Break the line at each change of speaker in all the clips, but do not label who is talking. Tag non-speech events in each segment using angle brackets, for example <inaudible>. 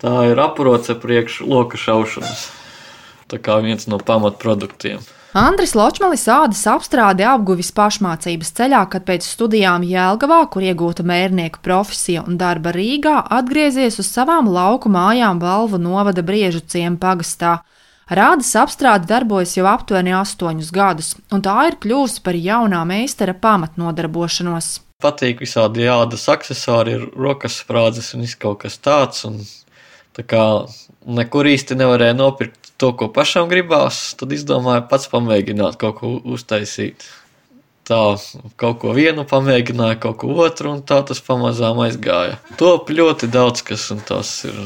Tā ir aproce priekš loka šaušanas. Tā kā viens no pamatproduktiem.
Andris Ločmalis ādas apstrādi apguvis pašmācības ceļā, kad pēc studijām Jēlgavā, kur iegūta mērnieka profesija un darba Rīgā, atgriezies uz savām lauku mājām Valvu novada Briežu ciemu pagastā. Rādas apstrāde darbojas jau aptuveni astoņus gadus, un tā ir kļuvusi par jaunā meistara pamatnodarbošanos.
Patīk visādi jādas accessori, ir rokas sprādzes un viss kaut kas tāds. Un, tā kā nekur īsti nevarēja nopirkt to, ko pašam gribās, tad izdomāju pats pamēģināt kaut ko uztaisīt. Tā kaut ko vienu pamēģināju, kaut ko otru, un tā tas pamazām aizgāja. Top ļoti daudz kas, un tās ir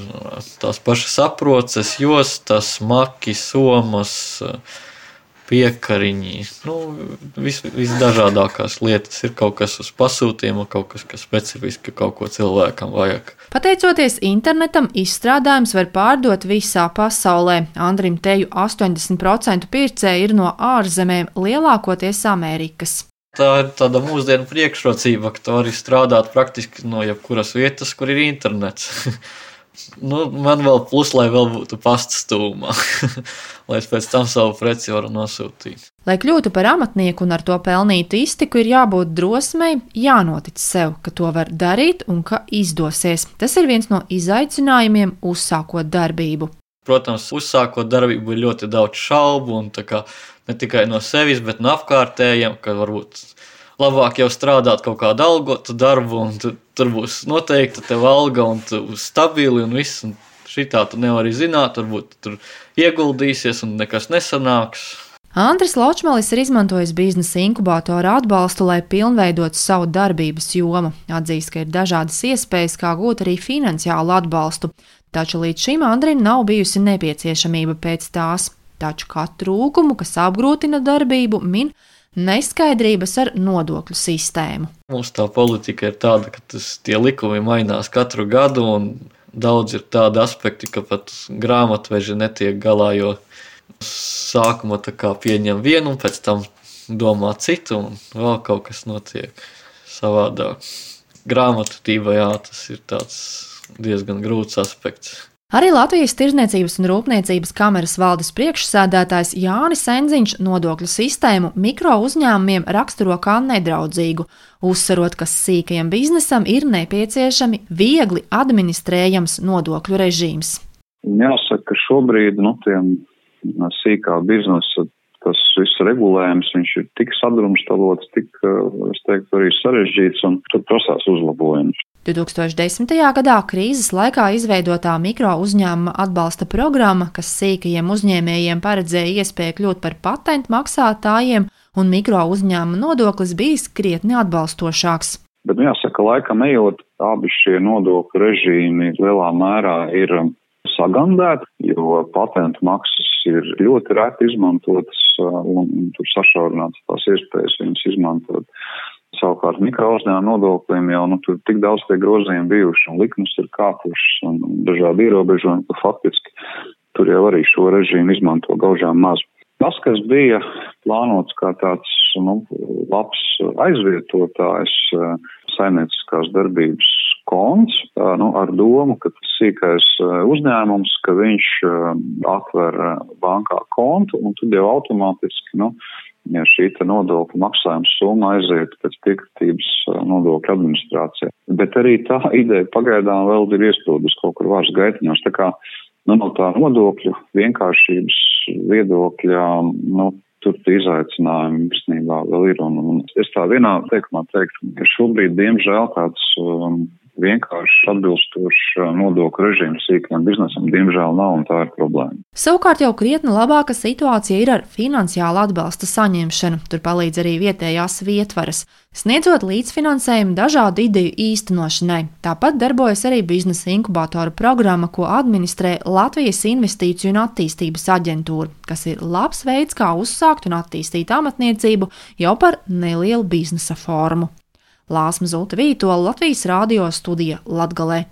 tās pašas aproces, jostas, maki, somas, piekariņi. Nu, vis, visdažādākās lietas ir kaut kas uz pasūtījuma, kaut kas, kas specifiski kaut ko cilvēkam vajag.
Pateicoties internetam, izstrādājums var pārdot visā pasaulē. Andrim Teju 80% pircēji ir no ārzemēm, lielākoties Amerikas.
Tā ir tāda mūsdienu priekšrocība, ka tu vari strādāt praktiski no jebkuras vietas, kur ir internets. <laughs> Nu, man vēl plus, lai vēl būtu pasta stūmā, <laughs> lai es pēc tam savu preci varu nosūtīt.
Lai kļūtu par amatnieku un ar to pelnītu iztiku, ir jābūt drosmei, jānotic sev, ka to var darīt un ka izdosies. Tas ir viens no izaicinājumiem, uzsākot darbību.
Protams, uzsākot darbību ir ļoti daudz šaubu, un ne tikai no sevis, bet no apkārtējiem, ka varbūt labāk jau strādāt kaut kādu algotu darbu, un tu, tur būs noteikta tev alga, un tu būsi stabili un viss. Un šitā tu nevari zināt, varbūt tur ieguldīsies un nekas nesanāks.
Andris Ločmalis ir izmantojis biznesa inkubātora atbalstu, lai pilnveidotu savu darbības jomu. Atzīst, ka ir dažādas iespējas, kā gūt arī finansiālu atbalstu, taču līdz šim Andrim nav bijusi nepieciešamība pēc tās. Taču katru trūkumu, kas apgrūtina darbību, min neskaidrības ar nodokļu sistēmu.
Mums tā politika ir tāda, ka tas, tie likumi mainās katru gadu, un daudz ir tādi aspekti, ka pat grāmatveži netiek galā, jo sākumā pieņem vienu, un pēc tam domā citu, un vēl kaut kas notiek savādāk. Grāmatvedībā tas ir diezgan grūts aspekts.
Arī Latvijas Tirzniecības un Rūpniecības kameras valdes priekšsēdētājs Jānis Enziņš nodokļu sistēmu mikro uzņēmumiem raksturo kā nedraudzīgu, uzsverot, ka sīkajam biznesam ir nepieciešami viegli administrējams nodokļu režīms.
Jāsaka, ka šobrīd nu, tiem sīkā biznesa tas viss regulējums, viņš ir tik sadrumstalots, tik, es teiktu, arī sarežģīts un tur prasās uzlabojums.
2010. gadā krīzes laikā izveidotā mikro uzņēmuma atbalsta programma, kas sīkajiem uzņēmējiem paredzēja iespēju kļūt par patentu maksātājiem, un mikro uzņēmuma nodoklis bija krietni atbalstošāks.
Bet nu, jāsaka, laikam ejot, abi šie nodokļu režīmi lielā mērā ir sagandēti, jo patentu maksas ir ļoti reti izmantotas un tur sašaurināts tās iespējas viņas izmantot. Savukārt mikro uzņēmuma nodokļiem jau nu, tur tik daudz tie grozījumi bijuši un likmes ir kāpušas un dažādi ierobežojumi, ka faktiski tur jau arī šo režīmu izmanto gaužām maz. Tas, kas bija plānots kā tāds nu, labs aizvietotājs eh, saimnieciskās darbības konts, nu, ar domu, ka tas sīkais uzņēmums, ka viņš atver bankā kontu un tad jau automātiski, nu, ja šī nodokļu maksājuma summa aiziet pēc piekritības nodokļu administrācijā. Bet arī tā <laughs> ideja pagaidām vēl ir iesprūdus kaut kur vārds gaitiņos. Tā kā nu, no tā nodokļu vienkāršības viedokļa, nu, tur izaicinājumi īstenībā vēl ir. Un, un es tā vienā teikumā teiktu, ka šobrīd, diemžēl, tāds um, vienkārši atbilstošs nodokļu režīms sīkajam biznesam, diemžēl nav, un tā ir problēma.
Savukārt jau krietni labāka situācija ir ar finansiālu atbalsta saņemšanu. Tur palīdz arī vietējās vietvaras, sniedzot līdzfinansējumu dažādu ideju īstenošanai. Tāpat darbojas arī biznesa inkubātora programma, ko administrē Latvijas Investīciju un attīstības aģentūra, kas ir labs veids, kā uzsākt un attīstīt amatniecību jau par nelielu biznesa formu. Lāsma Zulta Vītola Latvijas Rādio studija Latgalē.